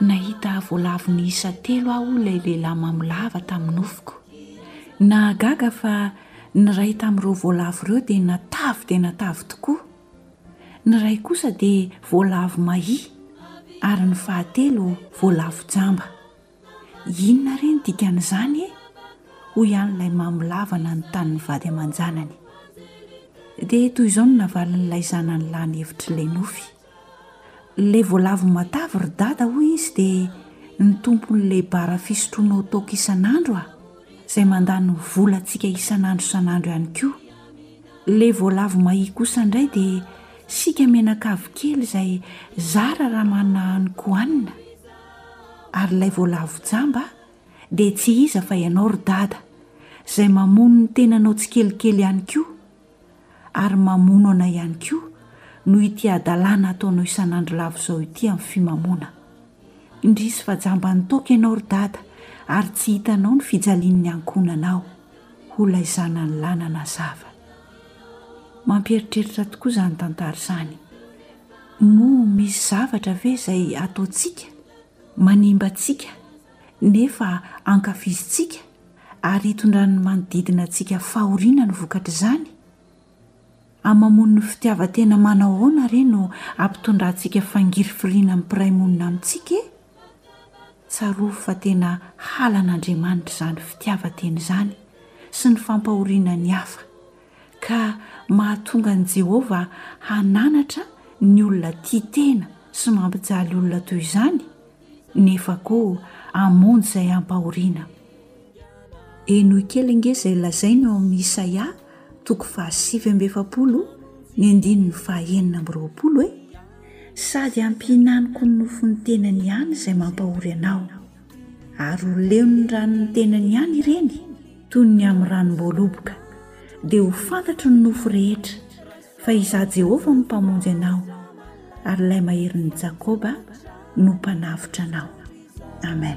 Nahita voalavo niisa telo aho hoy ilay lehilahy mamolava tamin'ny nofiko. Nahagaga fa ny iray tamin'ireo voalavo ireo dia natavy dia natavy tokoa. Ny iray kosa dia voalavo mahia ary ny fahatelo voalavo jamba. Inona re ny dikan'izany e? hoy any ilay mamo lava nanontany ny vady aman-janany. Dia toy izao no navalin'ilay zanany lahy ny hevitr'ilay nofy. Ilay voalavo matavy ry dada hoy izy dia ny tompon'ilay bara fisotroanao toaka isan'andro a! izay mandany ny volantsika isan'andro isan'andro ihany koa. Ilay voalavo mahia kosa indray dia siaka menakavy kely izay zara raha manana haniko hohanina. Ary ilay voalavo jamba dia tsy iza fa ianao ry Dada, izay mamono ny tenanao tsikelikely ihany koa, ary mamono anay ihany koa noho ity hadalana ataonao isan'andro lavo izao ity amin'ny fimamoana. Indrisy fa jamban'ny toaka ianao ry Dada ary tsy hitanao ny fijalian'ny ankohonanao, hoy ilay zanany lahy nanazava. Mampieritreritra tokoa izany tantara izany. Moa misy zavatra ve izay ataontsika, manimba antsika, nefa ankafizintsika, ary itondran'ny manodidina antsika fahoriana ny vokatr'izany? Ama-mon'ny fitiavan-tena manao ahoana re no ampitondrantsika fangirifiriana ny mpiray monina amintsika e? Tsarovy fa tena halan'Andriamanitra izany fitiavan-tena izany sy ny fampahoriana ny hafa. ka mahatonga an'i Jehovah hananatra ny olona tia tena sy mampijaly olona toy izany, nefa koa hamonjy izay ampahoriana. Henoy kely ange izay lazainy ao amin'ny Isaia toko fahasivy amby efapolo ny andininy fahaenina amby roapolo hoe, Sady hampihinaniko ny nofon'ny tenany ihany izay mampahory anao. ary ho leon'ny ranon'ny tenany ihany ireny toy ny amin'ny ranom-boaloboka, dia ho fantatry ny nofo rehetra fa Izaho Jehovah no Mpamonjy anao, ary Ilay Maherin'i Jakoba no Mpanavotra anao. Amen.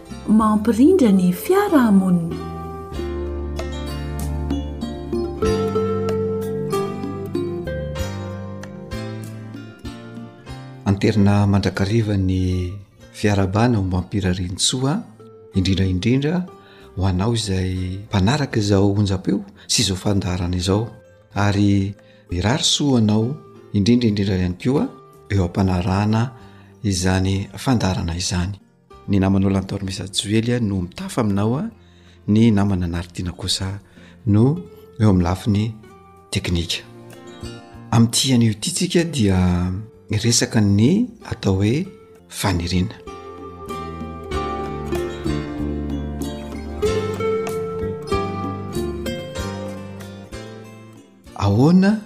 Mampirindra ny fiarahamonina. Anterina mandrakariva ny fiarahabana ho mampirarintsoa indrindra indrindra ho anao izay mpanaraka izao onjam-peo sy izao fandaharana izao ary mirary soa anao indrindra indrindra ihany koa eo am-panarahana izany fandaharana izany. Ny namana Olan Tormesa Joely no mitafa aminao a, ny namana Naritina kosa no eo amin'ny lafiny teknika. Amin'ity anio ity tsika dia resaka ny atao hoe faniriana. Ahoana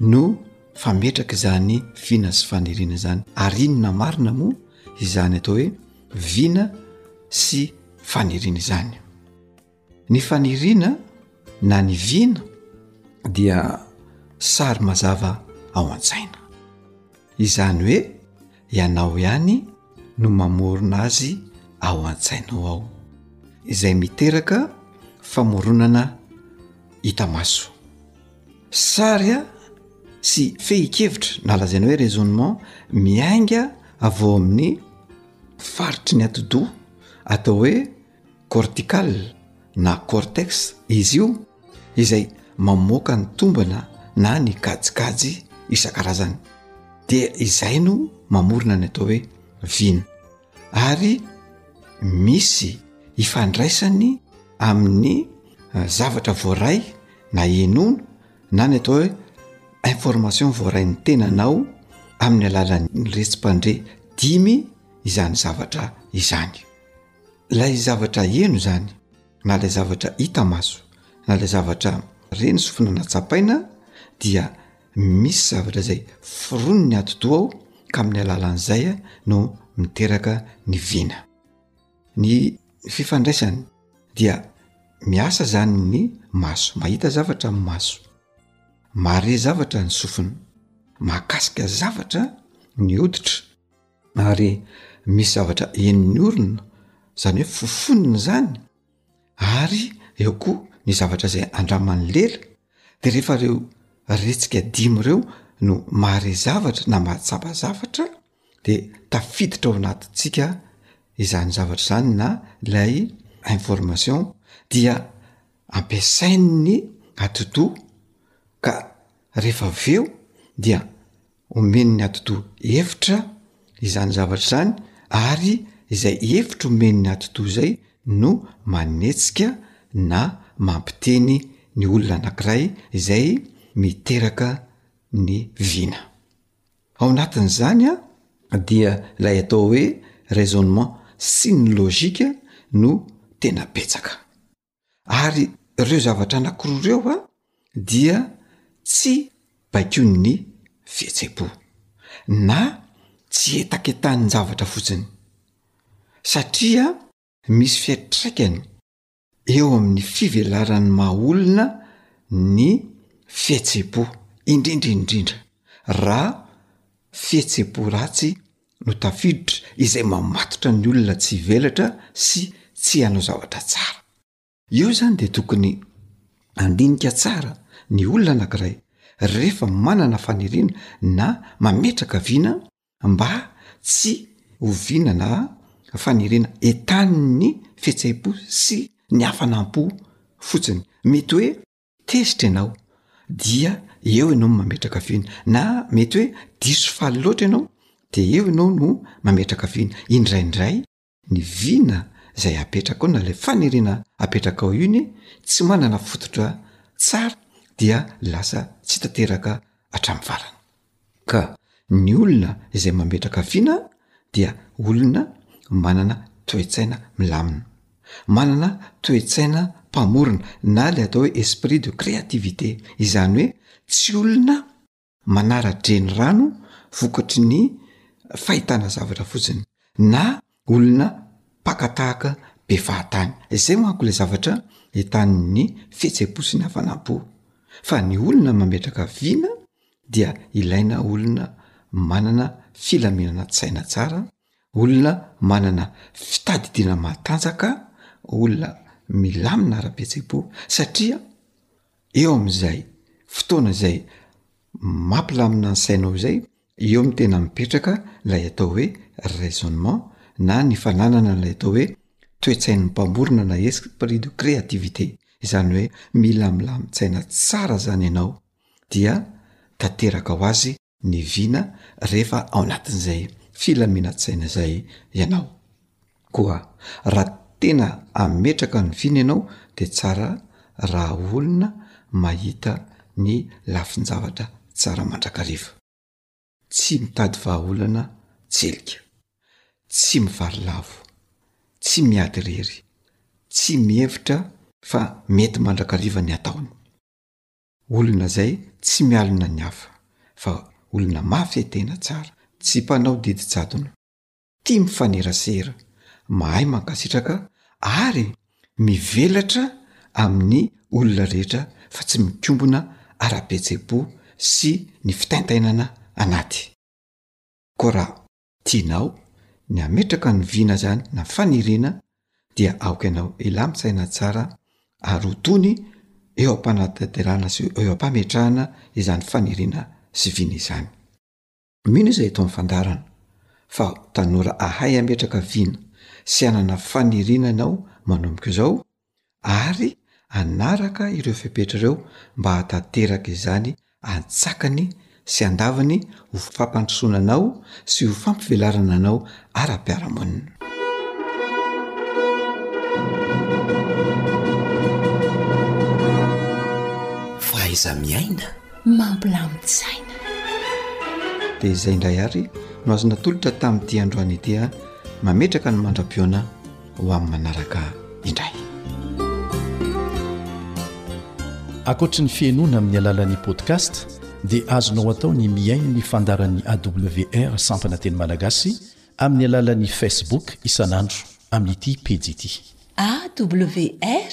no fametraka izany fina sy faniriana izany ary inona marina moa izany atao hoe vina sy faniriana izany ny faniriana na ny vina dia sary mazava ao an-tsaina izany hoe ianao ihany no mamorona azy ao an-tsainao ao izay miteraka famoronana hita maso sary a sy fehin-kevitra na lazaina hoe raisonnement miainga avy ao amin'ny faritry ny atidoha atao hoe cortical na cortex izy io izay mamoaka ny tombana na ny kajikajy isan-karazany dia izay no mamorona ny atao hoe vina ary misy ifandraisany amin'ny eh, zavatra voaray na inono na ny atao hoe information voaray ny tenanao amin'ny alalan'ny retsi-pandre dimy izany zavatra izany lay zavatra eno zany na lay zavatra hita maso na lay zavatra reny sofina natsapaina dia misy zavatra izay foronon'ny atidoha ao ka amin'ny alalan'izay no miteraka ny vina. Ny fifandraisany dia miasa zany ny maso, mahita zavatra ny maso, mahare zavatra ny sofina, mahakasika zavatra ny hoditra ary misy zavatra henon'ny orona, zany hoe fofonina zany. ary eo koa ny zavatra izay andraman'ny lela de rehefa reo retsika dimy ireo no mahare zavatra na mahatsapa zavatra de tafiditra ao anatintsika izany zavatra izany na ilay information dia ampiasain'ny atidoha ka rehefa avy eo dia omen'ny atidoha hevitra izany zavatra izany ary izay hevitra omen'ny atidoha izay no manetsika na mampiteny ny olona anankiray izay miteraka ny vina. Ao anatin'izany an, dia ilay atao hoe raisonnement sy ny logika no tena betsaka. ary reo zavatra anakoroa reo a dia tsy baikoin'ny fihetsem-po na tsy etaketan'ny javatra fotsiny satria misy fiatraikany eo amin'ny fivelaran'ny maha olona ny fihetsem-po indrindra indrindra raha fihetsem-po ratsy no tafiditra izay mamatotra ny olona tsy hivelatra sy tsy hanao zavatra tsara. Eo izany dia tokony handinika tsara ny olona anankiray rehefa manana faniriana na mametraka vina mba tsy ho vina na faniriana entanin'ny fihetseham-po sy ny hafanam-po fotsiny. Mety hoe. tezitra ianao dia eo ianao no mametraka vina na mety hoe diso faly loatra ianao de eo ianao no mametraka vina indraindray ny vina zay apetraka ao na lay faniriana apetraka ao iny tsy manana fototra tsara dia lasa tsy tanteraka hatramin'ny farany Ka ny olona izay mametraka vina dia olona manana toe-tsaina milamina. Manana toe-tsaina mpamorona na ilay atao hoe esprit de créativité. Izany hoe tsy olona manara-drenirano vokatry ny fahitana zavatra fotsiny na Olona mpaka tahaka be fahatany. Izay manko ilay zavatra entanin'ny fihetsem-po sy ny hafanam-po. Fa ny olona mametraka vina dia ilaina olona manana filaminana-tsaina tsara, olona manana fitadidiana matanjaka, olona milamina ara-pihetsem-po satria eo amin'izay fotoana izay mampilamina ny sainao izay Eo no tena mipetraka ilay atao hoe raisonnement na ny fananana ilay atao hoe toe-tsain'ny mpamorona na esprit de créativité. Izany hoe mila milamin-tsaina tsara izany ianao dia tanteraka ho azy ny vina rehefa ao anatin'izay filaminan-tsaina izay ianao. Koa raha tena hametraka ny vina ianao dia tsara raha olona mahita ny lafin-javatra tsara mandrakariva. Tsy mitady vahaolana tselika. Tsy mivary lavo. Tsy miady irery. Tsy mihevitra fa mety mandrakariva ny ataony. Olona izay tsy mialona ny hafa, fa olona mafy tena tsara. Tsy mpanao didy jadona. tia mifanerasera, mahay mankasitraka ary mivelatra amin'ny olona rehetra fa tsy mikombona ara-pihetsem-po sy ny fitaintainana anaty. Koa raha tianao ny hametraka ny vina azy any na faniriana dia aoka ianao hilamin-tsaina tsara ary ho tony eo am-panatanterahana sy eo am-pametrahana izany faniriana sy vina izany. Mino iza eto amin'ny fandaharana fa ho tanora hahay hametraka vina sy hanana faniriana ianao manomboka izao ary hanaraka ireo fepetra ireo mba hahatanteraka izany antsakany sy andavany ho fampandrosoana anao sy ho fampivelarana anao ara-piarahamonina. Fahaiza-miaina mampilamin-tsaina. Dia izay indray ary no azo natolotra tamin'ity androany ity, mametraka ny mandra-pihaona. ho amin'ny manaraka indray. Ankoatry ny fihainoana amin'ny alalan'ny podcast dia azonao atao ny mihaino ny fandaran'ny AWR sampana teny malagasy amin'ny alalan'ny Facebook isan'andro amin'ity pejy ity. AWR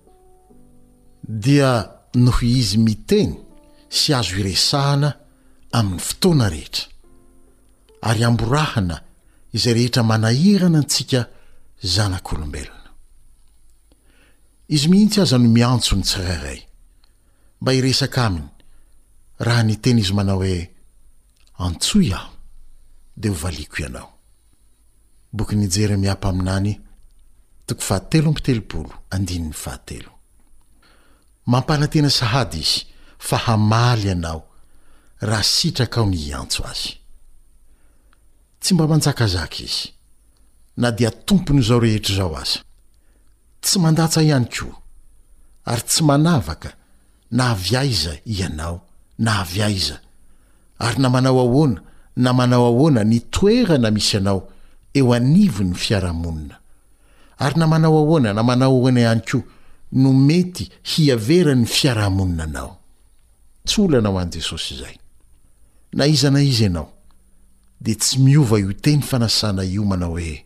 Dia noho izy miteny sy azo iresahana amin'ny fotoana rehetra. Ary amborahana izay rehetra manahirana antsika zanak'olombelona. Izy mihitsy aza no miantso ny tsirairay mba hiresaka Aminy raha niteny Izy manao hoe, Antsoy aho, dia hovaliako ianao. Bokin'i Jeremia mpaminany, toko fahatelo amby telopolo, andininy fahatelo. Mampanantena sahady izy fa hamaly ianao raha sitrakao ny hiantso azy. Tsy mba manjakazaka izy, na dia tompon'izao rehetra izao aza. Tsy mandatsa ihany koa, ary tsy manavaka na avy aiza ianao na avy aiza, ary na manao ahoana na manao ahoana ny toerana misy anao eo anivon'ny fiarahamonina, ary na manao ahoana na manao ahoana ihany koa no mety hiheveran'ny fiarahamonina anao. Tsy olana ho an'i Jesosy izay. Na iza na iza ianao, dia tsy miova io teny fanasana io manao hoe,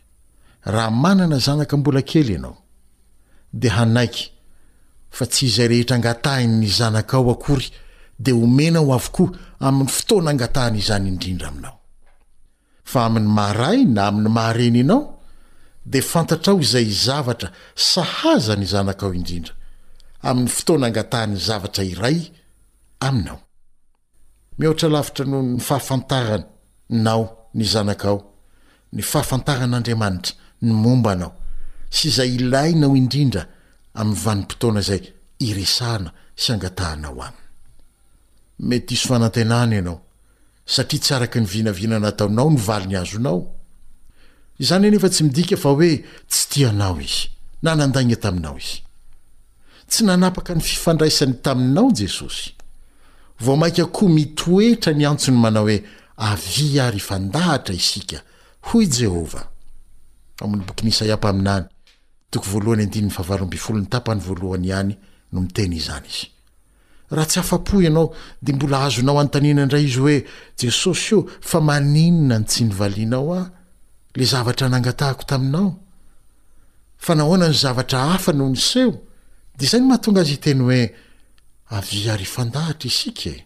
Raha manana zanaka mbola kely ianao, dia hanaiky fa tsy izay rehetra angatahin' ny zanakao akory dia omenao avokoa amin' ny fotoana angatahany izany indrindra aminao. Fa amin' ny maha-ray na amin' ny maha-reny anao, dia fantatrao izay zavatra sahaza ny zanakao indrindra, amin' ny fotoana angatahany zavatra iray aminao. Mihoatra lavitra noho ny fahafantaran nao ny zanakao ny fahafantaran' Andriamanitra ny momba anao sy izay ilainao indrindra amin'ny vanim-potoana izay iresahana sy angatahanao Aminy. Mety diso fanantenana ianao satria tsy araka ny vinavinana ataonao ny valiny azonao. Izany anefa tsy midika fa hoe tsy tia anao Izy na nandainga taminao Izy. Tsy nanapaka ny fifandraisany taminao Jesosy. Vao mainka koa mitoetra ny antsony manao hoe, Avia ary hifandahatra isika, hoy Jehovah. Ao amin'ny bokin'i Isaia mpaminany, toko voalohany andininy fahavalo ambin'ny folo ny tapany voalohany ihany no miteny izany izy. Raha tsy afa-po ianao, dia mbola azonao anontaniana indray izy hoe, Jesosy ô, fa maninona no tsy nivalianao ahy ilay zavatra nangatahako taminao? Fa nahoana no zavatra hafa no niseho? Dia izay no mahatonga azy hiteny hoe, Avia ary hifandahatra isika e!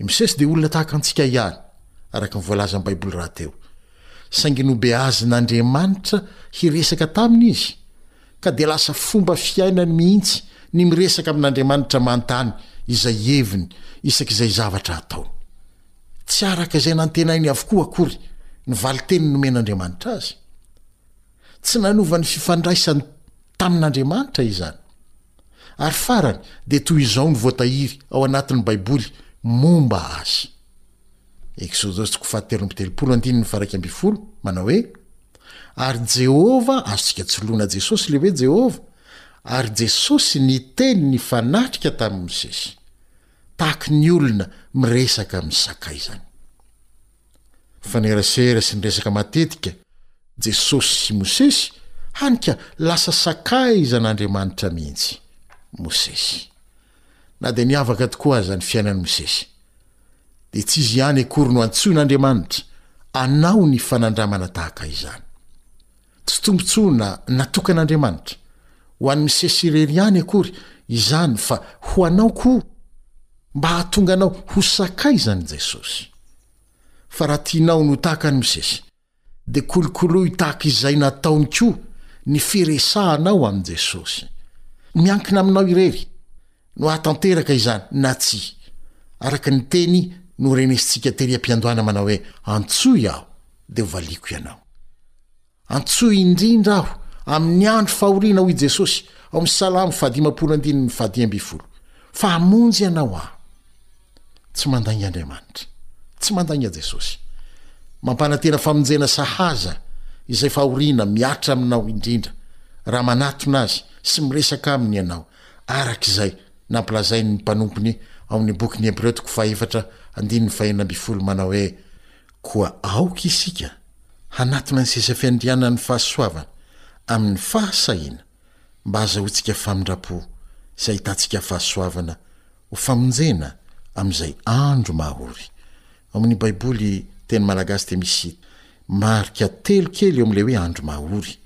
I Mosesy dia olona tahaka antsika ihany, araka ny voalazan'ny Baiboly rahateo. Saingy nobeazin'Andriamanitra hiresaka taminy izy, ka dia lasa fomba fiainany mihitsy ny miresaka amin'Andriamanitra manontany izay heviny isak'izay zavatra ataony. Tsy araka izay nantenainy avokoa akory ny valin-teny nomen'Andriamanitra azy. Tsy nanova ny fifandraisany tamin'Andriamanitra izany. Ary farany, dia toy izao no voatahiry ao anatin'ny Baiboly momba azy, Eksodos toko fahatelo amby telopolo andininy faharaika ambin'ny folo, manao hoe, Ary Jehovah, azontsika tsoloana Jesosy ilay hoe Jehovah, ary Jesosy niteny ny fanatrika tamin'i Mosesy, tahaka ny olona miresaka amin'ny sakaizany. Mifanerasera sy miresaka matetika Jesosy sy Mosesy, hany ka lasa sakaizan'Andriamanitra mihitsy Mosesy. Na dia niavaka tokoa aza ny fiainan'i Mosesy, dia tsy izy ihany akory no antsoin'Andriamanitra anao ny fanandramana tahaka izany. Tsy tombontsoana natokan'Andriamanitra ho an'i Misesy irery ihany akory izany fa ho anao koa, mba hahatonga anao ho sakaizan'i Jesosy. Fa raha tianao no tahaka an'i Misesy, dia kolokoloy tahaka izay nataony koa ny firesahanao amin'i Jesosy. Miankina aminao irery. no hahatanteraka izany na tsia, araka ny teny norenesintsika tery am-piandohana manao hoe, Antsoy aho, dia hovaliako ianao. Antsoy indrindra aho amin'ny andro fahoriana, hoy Jesosy ao amin'ny Salamo fahadimampolo andininy fahadimy ambin'ny folo, fa hamonjy ianao aho. Tsy mandainga Andriamanitra. Tsy mandainga Jesosy. Mampanantena famonjena sahaza izay fahoriana mihatra aminao indrindra, raha manatona Azy sy miresaka Aminy ianao, araka izay nampilazain' ny mpanompony ao amin' ny Bokin' ny Hebreo toko fahaefatra andininy fahenina ambin'ny folo manao hoe, Koa aoka isika hanatona ny seza fiandrianan' ny fahasoavana amin' ny fahasahiana, mba hahazahoantsika famindram-po sy hahitantsika fahasoavana ho famonjena amin' izay andro mahory. Ao amin' ny Baiboly teny malagasy dia misy marika telo kely eo amin' ilay hoe andro mahory.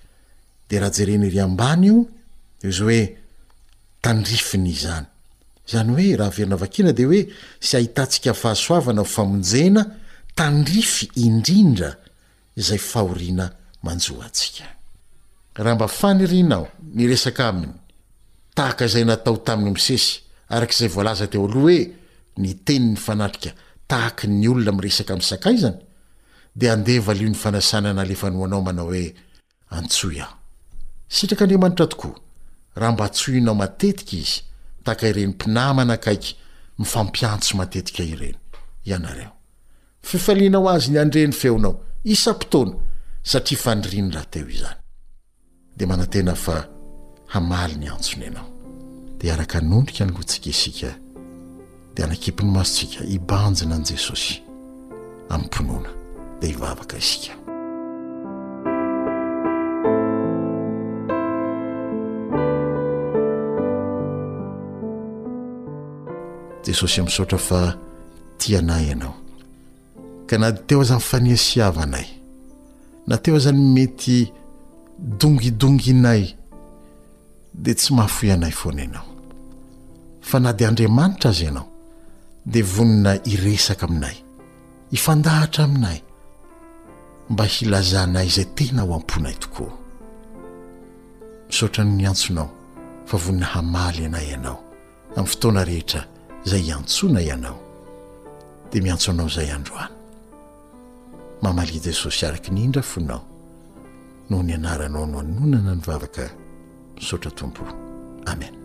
de raha jerena ery ambany io de ozy hoe tandrifiny izany zany hoe raha averina vakina de hoe sy ahitantsika fahasoavana famonjena tandrify indrindra izay fahoriana manjoa antsika raha mba fanirianao ny resaka aminy tahaka izay natao tamin'ny mosesy araka izay voalaza teo aloha hoe ny teniny fanatrika tahaky ny olona miresaka amin'ny sakaizany dia andeha valio ny fanasana nalefany ho anao manao hoe, Antsoy aho. Sitraka Andriamanitra tokoa raha mba tsoinao matetika Izy tahaka ireny mpinamana akaiky mifampiantso matetika ireny ianareo. Fifaliana ho Azy ny handre ny feonao isam-potoana satria faniriany rahateo izany. dia manantena fa hamaly ny antsony ianao. Dia araka hanondrika ny lohantsika isika, dia hanakipy ny masontsika hibanjina an'i Jesosy amim-pinoana, dia hivavaka isika. Jesosy, misaotra fa tia anay ianao. Ka na teo aza ny fanihasiavanay, na teo aza ny mety dongidonginay, dia tsy mahafoy anay foana ianao. Fa na dia Andriamanitra aza ianao, dia vonona hiresaka aminay, hifandahatra aminay, mba hilazanay izay tena ao am-ponay tokoa. Misaotra ny antsonao fa vonona hamaly anay ianao Amin'ny fotoana rehetra izay hiantsoana ianao, dia miantso anao izay androany. Mamalia Jesosy araka ny indra fonao, noho ny anaranao no anonana ny vavaka, misaotra Tompo. Amen.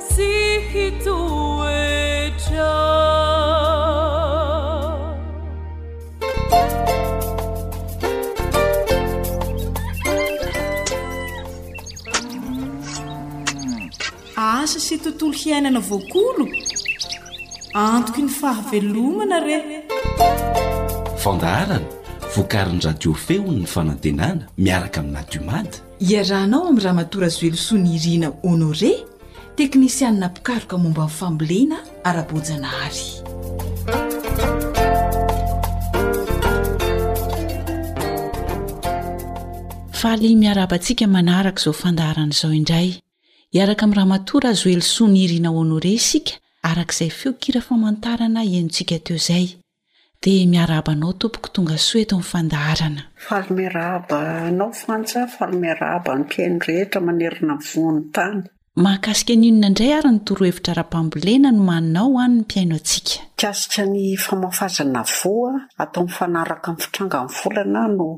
Tsy hitoetra. Asa sy tontolo hiainana voakolo, antoky ny fahavelomana re. Fandaharana vokarin'ny Radio Feon'ny Fanantenana miaraka amin'ny Nadiomad. Iarahanao amin'i Ramatoa Razoelosoa Nirina Honoré, teknisianina mpikaroka momba ny fambolena ara-boajanahary. Faly miarahaba antsika manaraka izao fandaharana izao indray. Hiaraka amin'i Ramatoa Razoelosoa Nirina Honoré isika araka izay feon-kira famantarana henontsika teo izay. Dia miarahaba anao tompoko tonga soa eto ny fandaharana. Faly miarahaba anao Frantsa, faly miarahaba ny mpihaino rehetra manerana ny vohon'ny tany. Mahakasika ny inona indray ary ny torohevitra ara-pambolena no manao ho an'ny mpihaino antsika? Mikasika ny famafazana voa atao mifanaraka amin'ny fitrangan'ny volana aho no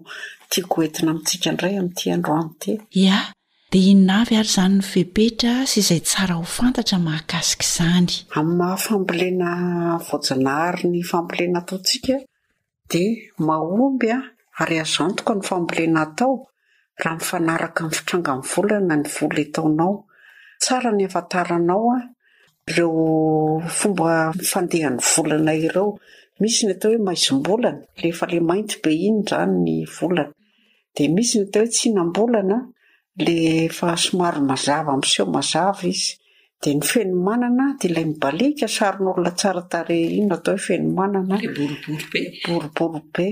tiako ho entina amintsika indray amin'ity androany ity. Iah, Dia inona avy ary izany ny fepetra sy izay tsara ho fantatra mahakasika izany? Amin'ny maha fambolena voajanahary ny fambolena ataontsika dia mahomby ary azo antoka ny fambolena atao raha mifanaraka amin'ny fitrangan'ny volana ny voly ataonao. Tsara ny hafantaranao ireo fomba fandehan'ny volana ireo. Misy ny atao hoe maizim-bolana, rehefa ilay mainty be iny izany ny volana. dia misy ny atao hoe tsinam-bolana le efa somary mazava miseho mazava izy, dia ny fenomanana dia ilay mibaliaka sarin'olona tsara tarehy iny no atao hoe fenomanana, le boribory be, boribory be,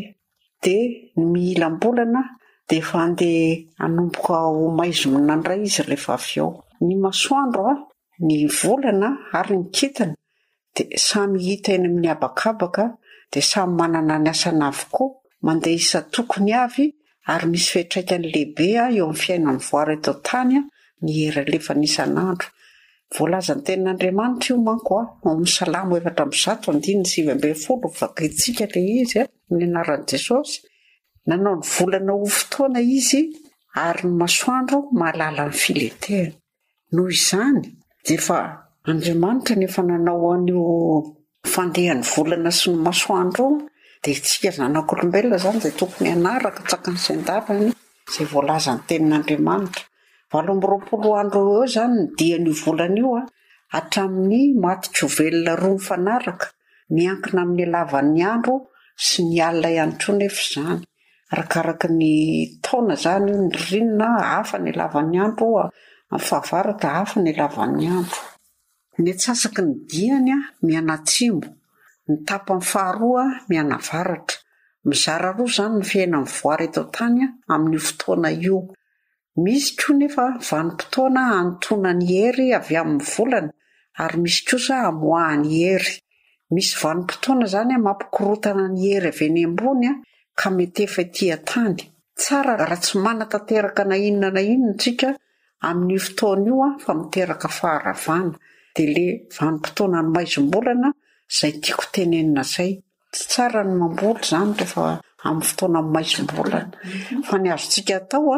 dia ny mihilam-bolana dia efa andeha hanomboka ho maizina indray izy rehefa avy eo, ny masoandro, ny volana ary ny kintana dia samy hita eny amin'ny habakabaka dia samy manana ny asany avokoa, mandeha isan-tokony avy ary misy fiantraikany lehibe eo amin'ny fiainan'ny voaro eto an-tany ny hery alefany isan'andro. Voalazan'ny Tenin'Andriamanitra io manko ao amin'ny Salamo efatra amby zato andininy sivy ambin'ny folo, vakintsika ilay izy, ny anaran'i Jesosy, Nanao ny volana ho fotoana Izy ary ny masoandro mahalala ny filenteany. Noho izany, efa Andriamanitra no efa nanao an'io fandehan'ny volana sy ny masoandro io, dia isika zanak'olombelona izany dia tokony hanaraka tsaky ny sendarany izay voalazan'ny Tenin'Andriamanitra. Valo amby roapolo andro eo ho eo izany ny dian'io volana io, hatramin'ny maty jovelona roa mifanaraka. Miankina amin'ny halavan'ny andro sy ny alina ihany koa anefa izany. Arakaraky ny taona izany io ny ririnina, hafa ny halavan'ny andro, amin'ny fahavaratra hafa ny halavan'ny andro. Ny antsasaky ny diany mianatsimo, ny tapany faharoa mianavaratra. Mizara roa izany ny fiainan'ny voara eto an-tany amin'io fotoana io. Misy koa nefa vanim-potoana hanontonan'i Hery avy amin'ny volana ary misy kosa hamoahan'i Hery. Misy vanim-potoana izany mampikorotana an'i Hery avy eny ambony ka mety efa ety an-tany. Tsara raha tsy manatanteraka na inona na inona isika amin'io fotoana io fa miteraka faharavana. Dia ilay vanim-potoanan'ny maizim-bolana izay tiako tenenina izay. Tsy tsara ny mamboly izany rehefa amin'ny fotoana maisombolana fa ny azontsika atao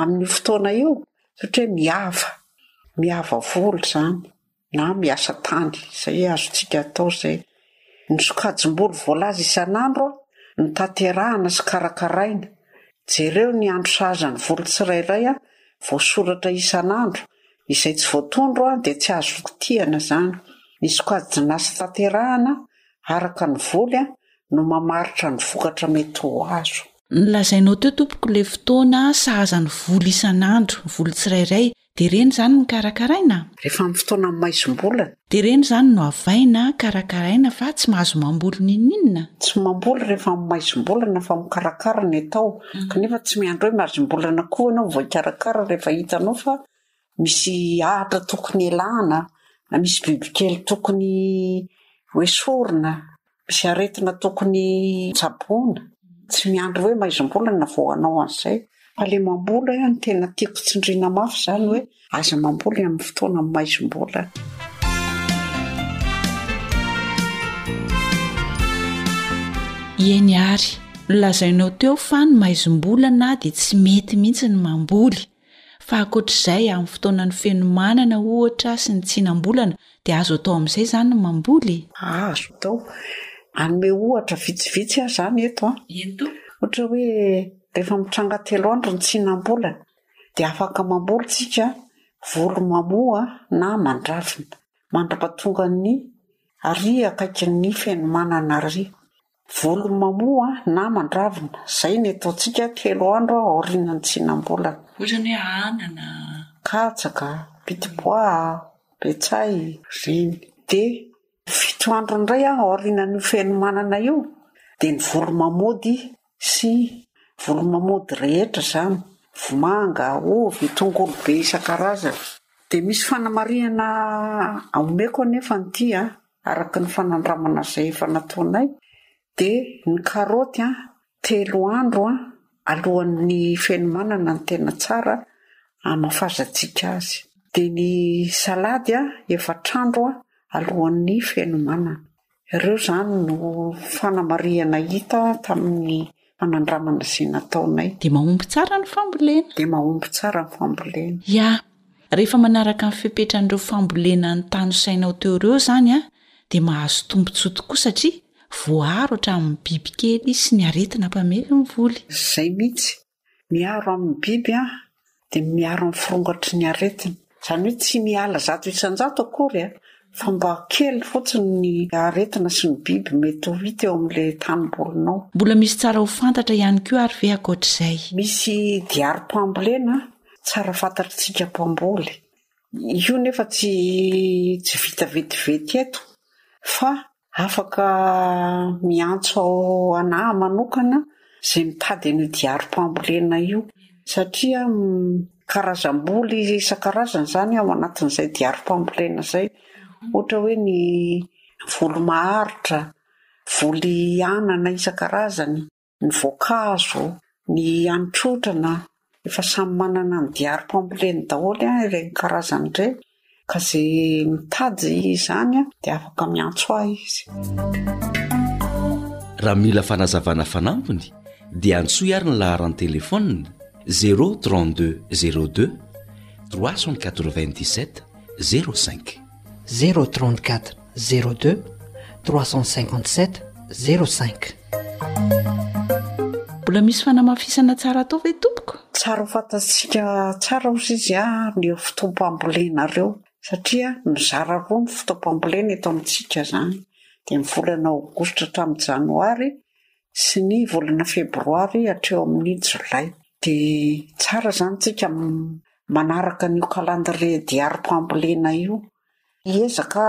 amin'io fotoana io ohatra hoe miava, miava voly izany na miasa tany, izay azontsika atao izay. Ny sokajim-boly voalaza isan'andro no tanterahina sy karakaraina. Jereo ny andro sahaza ny voly tsirairay voasoratra isan'andro, izay tsy voatondro dia tsy azo kitihana izany. Ny sokajin'asa tanterahina araka ny voly no mamaritra ny vokatra mety ho azo. Ny lazainao teo tompoko ilay fotoana sahaza ny voly isan'andro, voly tsirairay, dia ireny izany no karakaraina? Rehefa amin'ny fotoanan'ny maizim-bolana. Dia ireny izany no avaina, karakaraina fa tsy mahazo mamboly n'inon'inona? Tsy mamboly rehefa amin'ny maizim-bolana fa mikarakara ny atao, kanefa tsy miandry hoe maizim-bolana koa ianao vao hikarakara rehefa hitanao fa misy ahitra tokony hialana, na misy bibikely tokony hoesorina, misy aretina tokony tsaboina. Tsy miandry hoe maizimbolana vao hanao an'izay fa ilay mamboly hoe no tena tiako tsindriana mafy izany hoe aza mamboly amin'ny fotoana maizimbolana. Eny ary, nolazainao teo fa ny maizimbolana dia tsy mety mihitsy ny mamboly. Fa ankoatra izay, amin'ny fotoanan'ny fenomanana, ohatra, sy ny tsinam-bolana, dia azo atao amin'izay izany ny mamboly e? Azo atao. Hanome ohatra vitsivitsy aho izany eto an. Ento. Ohatra hoe rehefa mitranga telo andro ny tsinam-bolana, dia afaka mamboly isika voly mamoa na mandravina, mandra-pahatongan'ny àry akaikin'ny fenomanana àry. Volony mamoa na mandravina, izay ny ataontsika telo andro aorianan'ny tsinam-bolana. Ohatrany hoe anana. Katsaka, pitipois, betsahy, reny. Dia fito andro indray aorianan'io fenomanana io dia ny volo mamody sy volo mamody rehetra izany, vomanga, ovy, tongolo be isan-karazany. Dia misy fanamarihana omeko anefa an'ity an! araka ny fanandramana izay efa nataonay dia ny karaoty telo andro alohan'ny fenomanana no tena tsara hamafazantsika azy dia ny salady efatr'andro alohan'ny fenomanana. Ireo izany no fanamarihana hita tamin'ny fanandramana izay nataonay. Dia mahomby tsara ny fambolena. Dia mahomby tsara ny fambolena. Ya, rehefa manaraka ny fepetran'ireo fambolena notanosainao teo ireo izany dia mahazo tombontsoa tokoa satria voaaro hatramin'ny bibikely sy ny aretina mpamely ny voly. Izay mihitsy, miaro amin'ny biby aho. dia miaro amin'ny firongatry ny aretina. Izany hoe tsy miala zato isan-jato akory fa mba kely fotsiny ny aretina sy ny biby mety ho hita eo amin'ilay tanimbolinao. Mbola misy tsara ho fantatra ihany koa ary ve ankoatr'izay? Misy diarim-pambolena tsara fantatr'isika mpamboly. Io nefa tsy vita vetivety eto fa Afaka miantso ao anah manokana zay mitady an'io diarim-pambolena io satria karazam-boly isan-karazany zany ao anatin'izay diarim-pambolena zay, ohatra hoe ny voly maharitra, voly anana isan-karazany. ny voankazo, ny hanintr'otrana, efa samy manana ny diary complet-ny daholo ireny karazany ireny ka izay mitady izany dia afaka miantso ahy izy. Raha mila fanazavana fanampiny dia antsoy ary ny laharan'ny telefaonina, zéro trente deux zéro deux trois cent quatre-vingt-dix-sept zéro cinq. Zéro trente-quatre Zéro deux, trois cent cinquante sept, zéro cinq. Mbola misy fanamafisana tsara atao ve tompoko? Tsara ho fantatsika tsara ozy izy ary ny fotoam-pambolenareo satria mizara roa ny fotoam-pambolena eto amintsika izany dia ny volana aogositra hatramin'ny janoary sy ny volana febroary hatreo amin'ny jolay dia tsara izany tsika manaraka an'io calendrier diary-pambolena io Hiezaka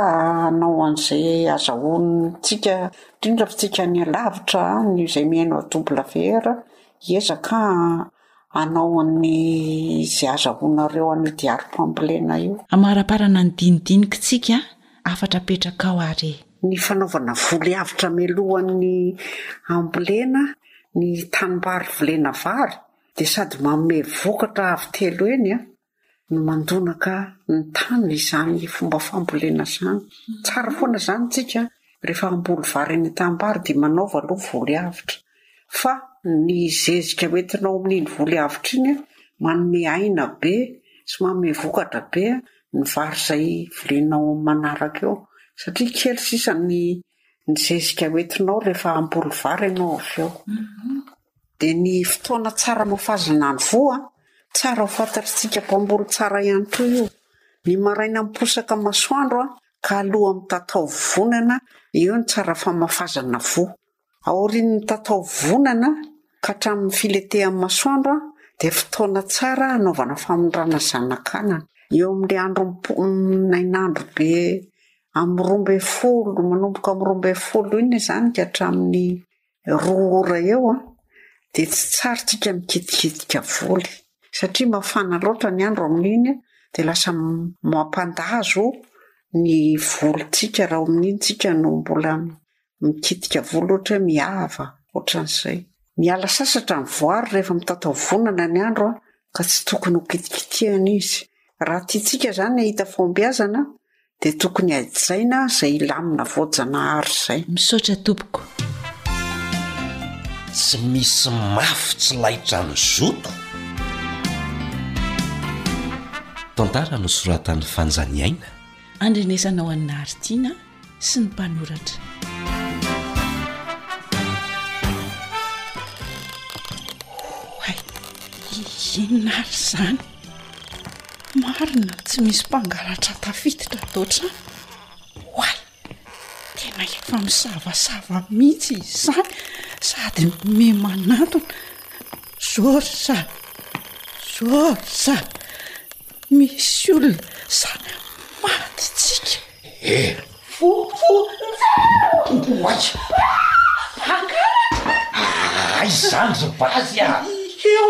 hanao an'izay azahoantsika, indrindra fa tsika any alavitra any izay mihaino AWR, hiezaka hanao an'izay azahoanareo an'io diarim-pambolena io. Amaraparana ny dinidinik tsika hafatra apetrakao ary e. Ny fanaovana voly avotra melohan'ny hambolena ny tanimbary volena vary dia sady manome vokatra avo telo heny an! no mandonaka ny tany izany fomba fambolena zany tsara foana zany tsika rehefa hamboly vary any antambara dia manaova aloha voly avotra fa ny zezika ho entinao amin'iny voly avotra iny a manome aina be sy manome vokatra be ny vary izay volenao amin'ny manaraka eo satria kely sisa ny ny zezika ho entinao rehefa hamboly vary ianao avy eo Dia ny fotoana tsara mafazana ny voa, tsara ho fantatr'tsika mpamboly tsara ihany koa io. Ny maraina miposaka masoandro ka aloha mitatao vovonana eo ny tsara famafazana voa. Aorian'ny mitatao vovonana ka hatramin'ny filentehan'ny masoandro dia fotoana tsara hanaovana famindrana zanakanana. Eo amin'ilay andro nainandro be amin'ny roa ambin'ny folo, manomboka amin'ny roa ambin'ny folo iny izany ka hatramin'ny roa ora eo dia tsy tsara tsika mikitikitika voly satria mafana loatra ny andro amin'iny dia lasa mampandazo ny volontsika raha amin'iny tsika no mbola mikitika voly ohatra hoe mihava ohatran'izay. Miala sasatra ny voary rehefa mitatao-vonana ny andro ka tsy tokony ho kitikitihana izy. Raha tiantsika izany hahita fahombiazana dia tokony hajaina izay lamina voajanahary izay. Misaotra tompoko. Tsy misy mafy tsy laitra ny zoto. Tantara nosoratan'i Fanjaniaina. Andrenesana ho an'i Nahary Tiana sy ny mpanoratra. Oay! Inona ary izany? Marina, tsy misy mpangalatra tafiditra ato an-trano. Oay, tena efa misavasava mihitsy izy izany sady miha-manantona. Georges, Georges, misy olona izany amadintsika. Eh, vonjeo! Oay, mpangalatra! Aiza izany ry vazy a? Eo!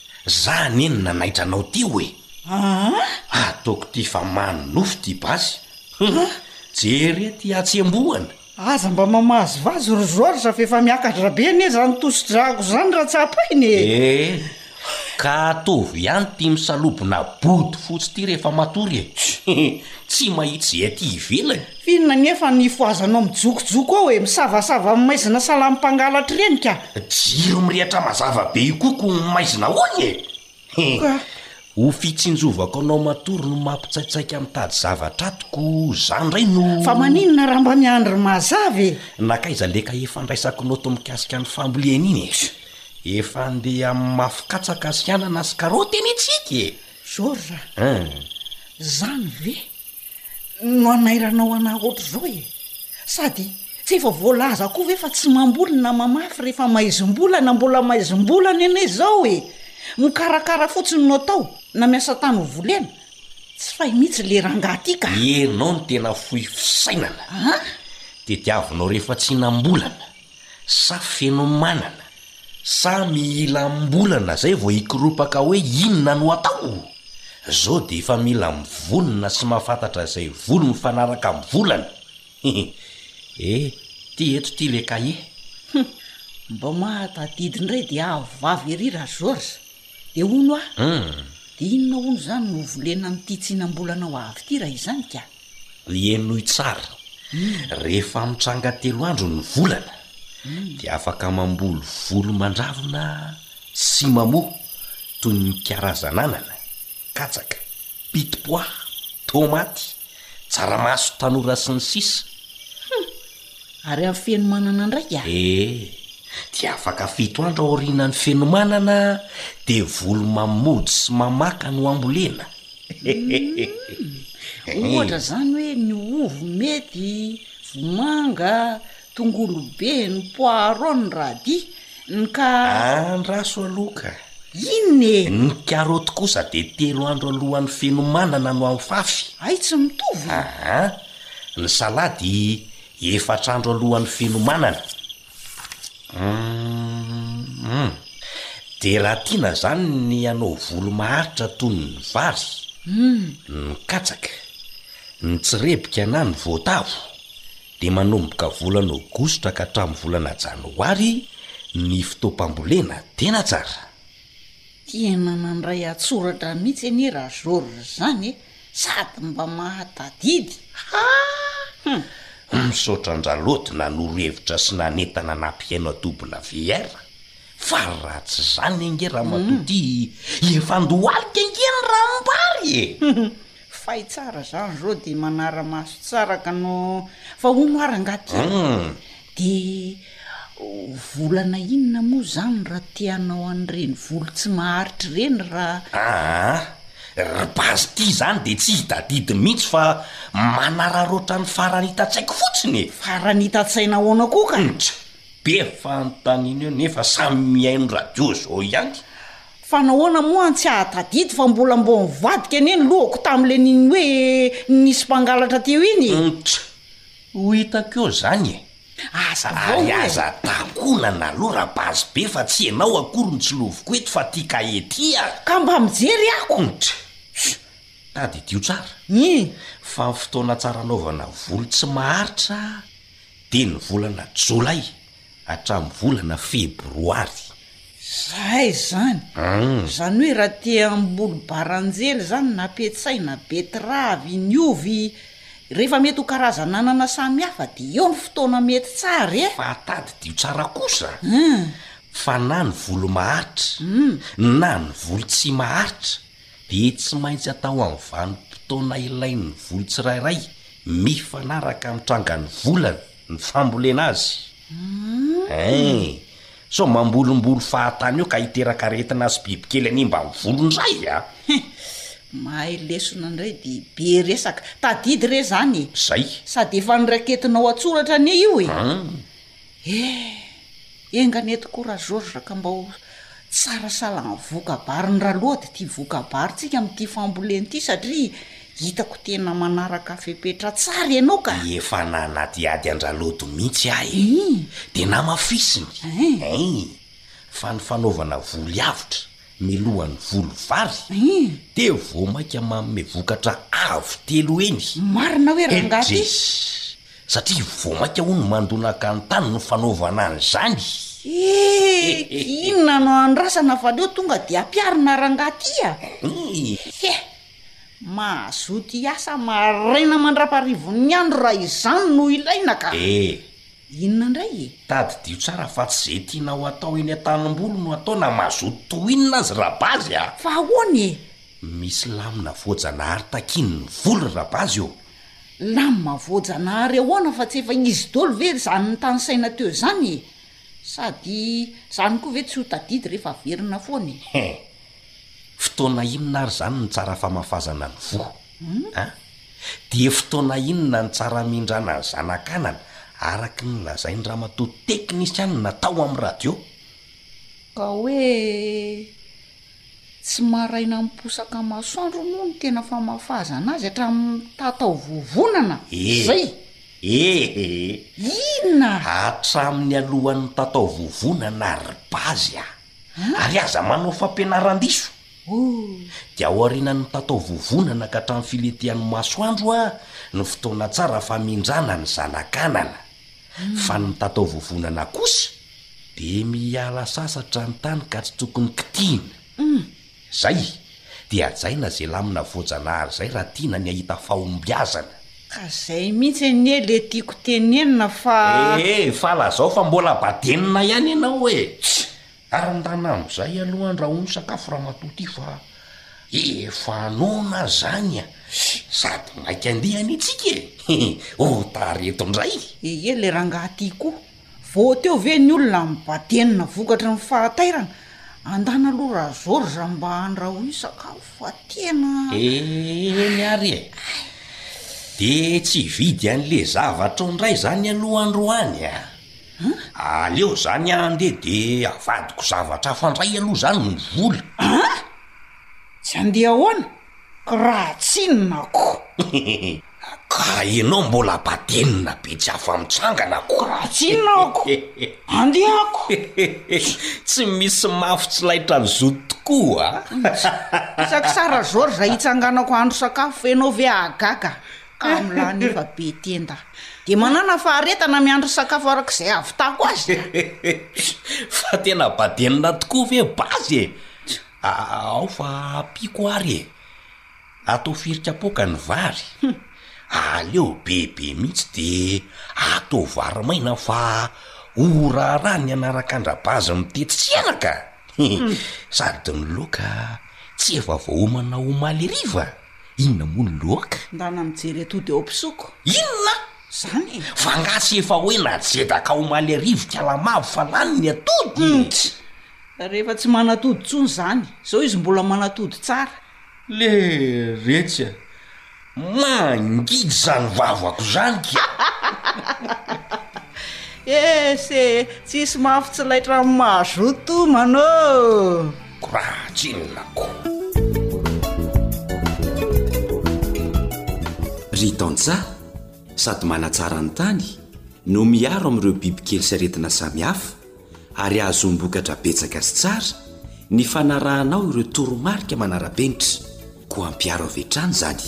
Za anie no nanaitra anao ty oe! Aa! Ataoko ty fa mamy nofo ty basy! Hum! Jery eto i Hatsembohana! Aza mba mamahazo vazo ry Georges fa efa miakatra be anie zany tosi-dràko zany raha tsapaina e! Ee! Ka ataovy ihany ty misalobona bodo fotsy ty rehefa matory e! Tsy mahitsy izay aty ivelany! F'inona anefa ny ifohazanao mijokojoko ao e? Misavasava amin'ny maizina salam-pangalatra ireny ka! Jiro mirehatra mazava be io koa ko maizina hono e! He! Ho fitsinjovako anao matory no mampitsaitsaika mitady zavatra ato ko za ndray no. Fa maninona raha mba miandry mazava e? Nankaiza le kahie fandraisako note mikasika ny fambolena iny e? Efa andeha amin'ny mafy katsaka sy anana sy karaoty anie tsika e! Georges a! An! Zany ve? no anairanao anah ohatr'izao e! sady tsy efa voalaza koa ve fa tsy mamboly na mamafy rehefa maizim-bola na mbola maizim-bola ny anay zao e! mikarakara fotsiny no atao na miasa tany ho volena tsy fay mihitsy le rangahy ty ka! ianao no tena fohy fisainana an! tediavinao rehefa tsy nambolana sa fenomanana sa mihilambolana zay vao hikoropaka hoe inona no atao? zao de efa mila mivonona sy mafantatra izay voly mifanaraka am volana hehe eh ty eto ty le cahier hum. Mba mahatadidy indray de avo avy ery ra Georges de hono ah! Hum. De inona hono zany no ho volena am ty tsinambolanao avy ty ra izany ka? Henoy tsara, Rehefa mitranga telo andro ny volana, dia afaka mamboly volo mandravona sy mamoa toy ny karazan'anana, katsaka, pitipoaha, tomaty, tsaramaso tanora sy ny sisa. Ary amin'ny fenomanana ndraika? Ee, dia afaka fito andro aorianan'ny fenomanana dia voly mamody sy mamaka no ambolena. Hum, ohatra izany hoe ny ovy mety, vomanga, tongolo be, ny poireau, ny radis, ny ka. Andraso aloha ka. Inona e? Ny karoty kosa dia telo andro alohan'ny fenomanana no ahofafy. Hay tsy mitovy? Aa. Ny salady efatra andro alohan'ny finomanana. Humm. Dia raha tiana izany ny hanao volo maharitra toy ny vary, ny katsaka, ny tsirebika na ny voatavo dia manomboka volana aogositra ka hatramin'ny volana janoary ny fotoam-pambolena, tena tsara. Tena nandray an-tsoratra mihitsy anie Rajory zany e! Sady mba mahatadidy! Haa! Misaotra an-dRalaody nanoro hevitra sy nanentana nampihaino à double VR fa raha tsy izany ange Ramatoa ty efa andohalika ange ny ranombary e! Fay tsara zany zao de manara maso tsara ka no fa hono ara nga ty de volana inona moa zany ra te hanao an'ireny volo tsy maharitry ireny ra Aa ry base ty zany de tsy hitadidy mintsy fa manararaotra ny farany hitan-tsaiko fotsiny e! Farany hitan-tsaina ahoana koa ka? Ntsa! Be fanontaniana eo nefa samy mihaino radio zao ihany. Fa nahoana moa an tsy ahatadidy fa mbola mbô nivadika anie ny lohako tam le niny hoe nisy mpangalatra teo iny e! Ntch! ho hitako eo zany e! Aza vao Ary hoe. aza takonana aloha Rapazy be fa tsy enao akory no tsiloviko eto fa ty kahie ty a! Ka mba mijery ako! Ntch! Hum! Tadidio tsara Ih! fa fotoana tsara anaovana volo tsy maharitra a! dia ny volana jolay hatramin'ny volana febroary. Zay izany. Izany hoe raha te hamboly baranjely izany na petsay na betiravy, ny ovy, rehefa mety ho karazan'anana samihafa dia eo ny fotoana mety tsara e! Fa tadidio tsara kosa fa na ny volo maharitra na ny volo tsy maharitra dia tsy maintsy atao amin'ny vanim-potoana ilain'ny voly tsirairay mifanaraka amin'ny trangan'ny volany ny fambolena azy. Hein! Sao mambolimboly fahatany eo ka hiteraka aretina sy bibikely hanimba ny volo indray a! Hein! Mahay lesona indray dia be resaka. Tadidy re izany e! Izay. Sady efa noraiketinao an-tsoratra anie io e! Hum! Eh! Enga anie tokoa Ra-Georges Rakambao tsara sahala amin'ny voka-barin'i Ralody ity voka-barintsika amin'ity fambolena ity satria hitako tena manaraka fepetra tsara ianao ka! Efa nanadihady an-dRalody mihitsy aho e! Dia namafisiny eh! fa ny fanaovana voly avotra ny lohan'ny voly vary dia vao mainka manome vokatra avo telo heny. Marina hoe rangahy ty. Edrey, satria vao mainka hono mandonaka ny tany no fanaovana an'izany. Eeh, inona no andrasana fa aleo tonga dia ampiharina rangahy ty a! He, mazoto hiasa maraina mandraparivo'ny andro raha izany no ilaina ka! Eeh, Inona indray e? Tadidio tsara fa tsy ze tianao atao eny an-tanimboly no atao na mazoto tohinina azy Rabazy a! Fa ahoana e? Misy lamina voajanahary takian'ny voly ry Rabazy ô! Lamina voajanahary ahoana fa tsy efa izy dolo ve ry zany nitanisaina teo izany e? Sady zany koa ve tsy ho tadidy rehefa averina foana e? He! Fotoana inona ary zany ny tsara famafazana ny voa? A, Dia fotoana inona no tsara hamindràna ny zanakanana, araka ny nolazain'i Ramatoa teknisianina tao amin'ny radio? Ka hoe tsy maraina miposaka masoandro moa no tena famafazana azy hatramin'ny mitatao vovonana, Eh! zay? Eh eh! Inona? Hatramin'ny alohan'ny mitatao vovonana ry Bazy a! Ary aza manao fampianaran-diso! Dia ao aorianan'ny mitataovovonana ka hatramin'ny filetihan'ny masoandro hoa no fotoana tsara famindrana ny zanak'anana. Fa ny mitataovovonana kosa dia miala sasatra ny tany ka tsy tokony kitihina. Izay, dia hajaina izay lamina voajanahary izay raha tiana ny hahita fahombiazana. Ka izay mihitsy anie ilay tiako tenenina fa. Ee, fa lazao fa mbola badenina ihany ianao e! Ary ndana amzay aloha andrahoy ny sakafo ramatoa ty fa efa noana zany a! Sady maika andiany itsika e! Ho tara eto ndray! Ehe le rangaha ty koa! Vao teo ve ny olona mibadenina vokatry ny fahatairana? Andana aloha ra Georges mba andrahoy sakafo fa tena. Eny ary e! De tsy hividy anle zavatrao ndray zany aloha androany a! An? Aleo zany an ndeha de avadiko zavatra hafa ndray aloha zany ny vola. An? Tsy andeha ahoana? Ko raha tsinona ko. Ka enao mbola badenina be tsy afa mitsangana ko. Ko raha tsinona ko. Andeha ko. Tsy misy mafy tsy laitra ny zoto tokoa a. Isaky sa Ra Georges hitsanganako hahandro sakafo enao ve hahagaga? Kamla nefa be tenda dia manana faharetana miandry ny sakafo araka izay ahavitako azy a! Fa tena badelina tokoa ve Bazy e! Ao fa ampiako ary e! Atao firy kapoaka ny vary? Aleo bebe mihitsy dia atao vary maina fa ho raharaha ny anarak'Andra-Bazy mitety tsenaka! Sady ny laoka tsy efa voaomana omaly hariva? Inona moa ny loaka? Ndana mijery atody ao pisoko. Inona? Zany e! Fa nga tsy efa hoe najedaka omaly harivo ka lamavo fa lany ny atody? Mpts! Rehefa tsy manatody tsony zany. Zao izy mbola manatody tsara. Le retsy a! Mangidy zany vavako zany kah! Ese e! Tsisy mafy tsy laitra amin'ny mazoto manoo! Koraha tsinonako. Ry tantsaha, sady manatsara ny tany no miaro amin'ireo bibikely sy aretina samihafa ary hahazoam-bokatra betsaka sy tsara ny fanarahanao ireo toromarika manara-penitra, koa ampiaro avy hatrany izany.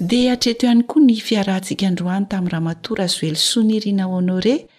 Dia hatreto ihany koa ny fiarahantsika androany tamin'ny Ramatoa Razoelison Irina Honoré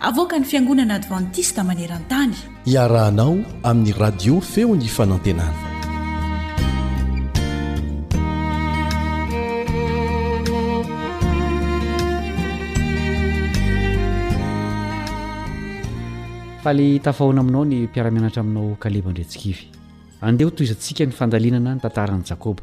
Avoakan'ny Fiangonana Advantista maneran-tany. Iarahanao amin'ny Radio Feon'ny Fanantenana. Faly tafahoana aminao ny mpiara-mianatra aminao Kaleba Andriantsikivy. Andeha ho tohizantsika ny fandalinana ny tantaran'i Jakoba.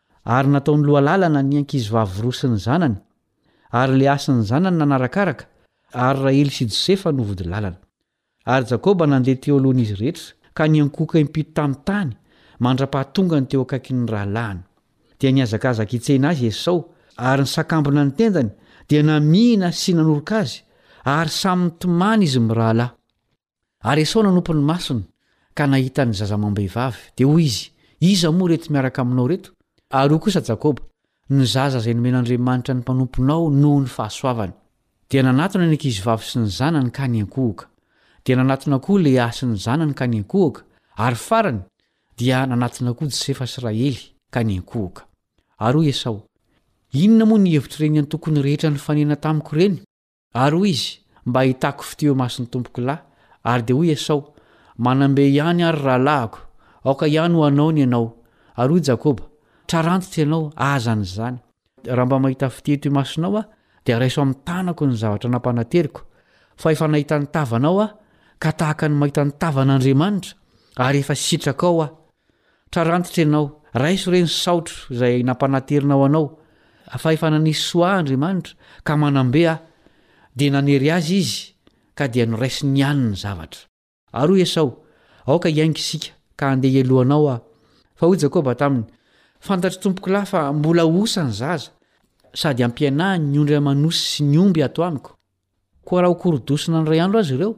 Ary nataony lohalalana ny ankizivavy roa sy ny zanany, ary Lea sy ny zanany nanarakaraka, ary Rahely sy Josefa no vody lalana. Ary Jakoba nandeha teo alohan'izy rehetra, ka niankohoka impito tamin'ny tany, mandra-pahatongany teo akaikin'ny rahalahiny. Dia nihazakazaka hitsena azy i Esao, ary ny sakambona ny tendany dia namihina sy nanoroka azy, ary samy nitomany izy mirahalahy. Ary Esao nanopy ny masony, ka nahita ny zazamam-behivavy. Dia hoy izy, Iza moa ireto miaraka aminao ireto? Ary hoy kosa Jakoba, Ny zaza izay nomen'Andriamanitra ny mpanomponao noho ny fahasoavany. Dia nanatona ny ankizivavy sy ny zanany ka niankohoka. Dia nanatona koa Lea sy ny zanany ka niankohoka, ary farany, dia nanatona koa Josefa sy Rahely ka niankohoka. Ary hoy Esao, Inona moa ny hevitry ireny antokony rehetra nifanena tamiko ireny? Ary hoy izy, Mba hahitako fitia eo imason'ny tompoko lahy. Ary dia hoy Esao, Manam-be ihany àry rahalahiko, aoka ihany ho anao ny anao. Ary hoy Jakoba, Trarantitra ianao, aza an'izany. Raha mba mahita fitia eto imasonao aho, dia raiso amin'ny tanako ny zavatra nampanateriko, fa efa nahita ny tavanao aho, ka tahaka ny mahita ny tavan'Andriamanitra, ary efa sitrakao aho. Trarantitra ianao, raiso re ny saotro izay nampananterina ho anao, fa efa nanisy soa ahy Andriamanitra ka manam-be aho. Dia nanery azy izy ka dia noraisiny ihany ny zavatra. Ary hoy Esao, Aoka hiainga isika, ka handeha hialohanao aho. Fa hoy Jakoba taminy, Fantatr'i tompokolahy fa mbola osa ny zaza, sady ampihenahiny ny ondry aman'osy sy ny omby ato amiko. Koa raha hokorodosina ny iray andro aza ireo,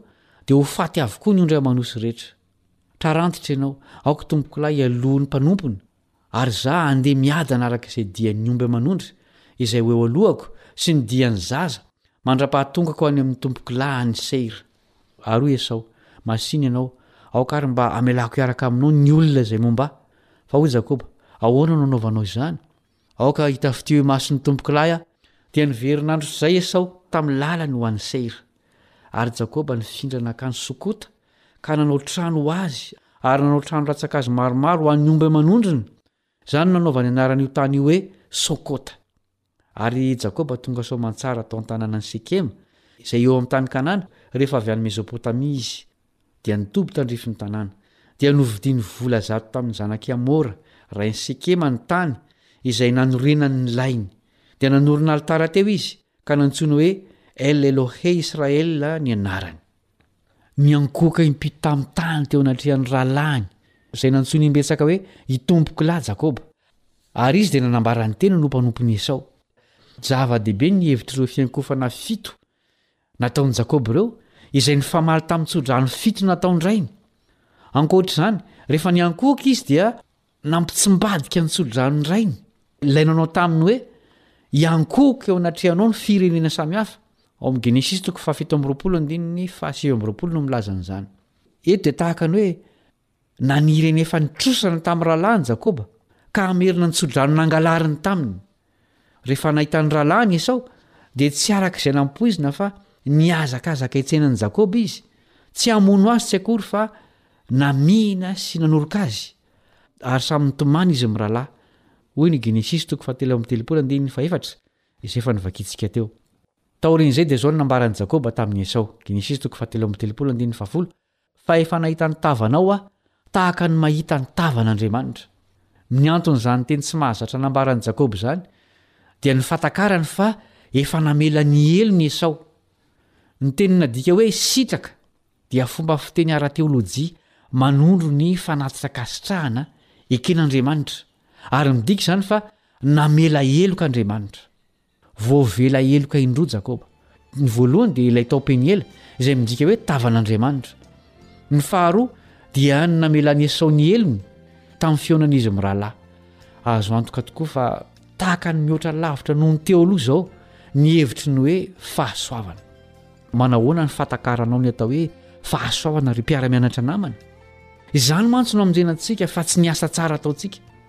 dia ho faty avokoa ny ondry aman'osy rehetra. Trarantitra ianao, aoka tompokolahy hialoha ny mpanompony, ary izaho handeha miadana araka izay dian'ny omby aman'ondry, izay ho eo alohako, sy ny dian'ny zaza, mandra-pahatongako any amin'ny tompokolahy any Seira. Ary hoy Esao, Masìna ianao, aoka àry mba hamelako hiaraka aminao ny olona izay momba ahy. Fa hoy Jakoba, Ahoana no anaovanao izany? Aoka hitafitio imason'ny tompokolahy aho. Dia niverina nandroso izay Esao tamin'ny lalany ho any Seira. Ary Jakoba nifindra nankany Sokota ka nanao trano ho azy ary nanao trano rantsan-kazo maromaro ho an'ny omby aman'ondriny, izany no nanaovany anaran'io tany io hoe Sokota. Ary Jakoba tonga soamantsara tao an-tanànan'i Sekema, izay eo amin'ny tany Kanana, rehefa avy any Mezopotamia izy. dia ny toby tandrify ny tanàna, dia novidiany vola zato tamin'ny zanak'i Hamora, rain'i Sekema, ny tany izay nanorenany ny lainy. Dia nanorina alitara teo izy, ka nantsoiny hoe El-Elohe-Israel ny anarany. Niankohoka impito tamin'ny tany teo anatrehan'ny rahalahiny, izay nantsoiny imbetsaka hoe, I tompoko lahy Jakoba. Ary izy dia nanambara ny tenany ho mpanompony Esao. Zava-dehibe ny hevitr'ireo fiankohofana fito Nataon'i Jakoba ireo izay nifamaly tamin'ny tsodrano fito nataon-drainy. Ankoatra izany, rehefa niankohoka izy dia nampitsimbadika ny tsodranon'ny rainy, ilay nanao taminy hoe, Hiankohoka eo anatrehanao ny firenena samihafa. Ao amin'ny Genesisy toko fahafito amby roapolo andininy fahasivy amby roapolo no milaza an'izany. Eto dia tahaka ny hoe na ny ireny efa nitrosana tamin'ny rahalahiny Jakoba ka hamerina ny tso-drano nangalariny taminy. Rehefa nahita ny rahalahiny Esao dia tsy araka izay nampoizina fa nihazakazaka hitsena an'i Jakoba izy, tsy hamono azy tsy akory fa namihina sy nanoroka azy, ary samy nitomany izy mirahalahy, hoy ny Genesisy toko fahatelo amby telopolo andininy fahefatra izay efa novakintsika teo. Taorian'izay dia izao no nambaran'i Jakoba tamin'i Esao, Genesisy toko fahatelo amby telopolo andininy fahafolo, Fa efa nahita ny tavanao aho, tahaka ny mahita ny tavan'Andriamanitra. Ny anton'izany teny tsy mahazatra nambaran'i Jakoba izany dia ny fatakarany fa efa namela ny helony Esao. Ny teny nadika hoe sitraka dia fomba fiteny ara-teolojia manondro ny fanatitrakasitrahana eken'Andriamanitra, ary midika izany fa namela heloka Andriamanitra. Voavela heloka indroa Jakoba. Ny voalohany dia ilay tao Peniela, izay midika hoe tavan'Andriamanitra. Ny faharoa dia ny namelan'i Esao ny helony tamin'ny fihaonan'izy mirahalahy. Azo antoka tokoa fa tahaka ny mihoatra lavitra noho ny teo aloha izao ny hevitry ny hoe fahasoavana. Manao ahoana ny fahatakaranao ny atao hoe fahasoavana ry mpiara-mianatra namana? Izany mantsy no hamonjena antsika fa tsy ny asa tsara ataontsika.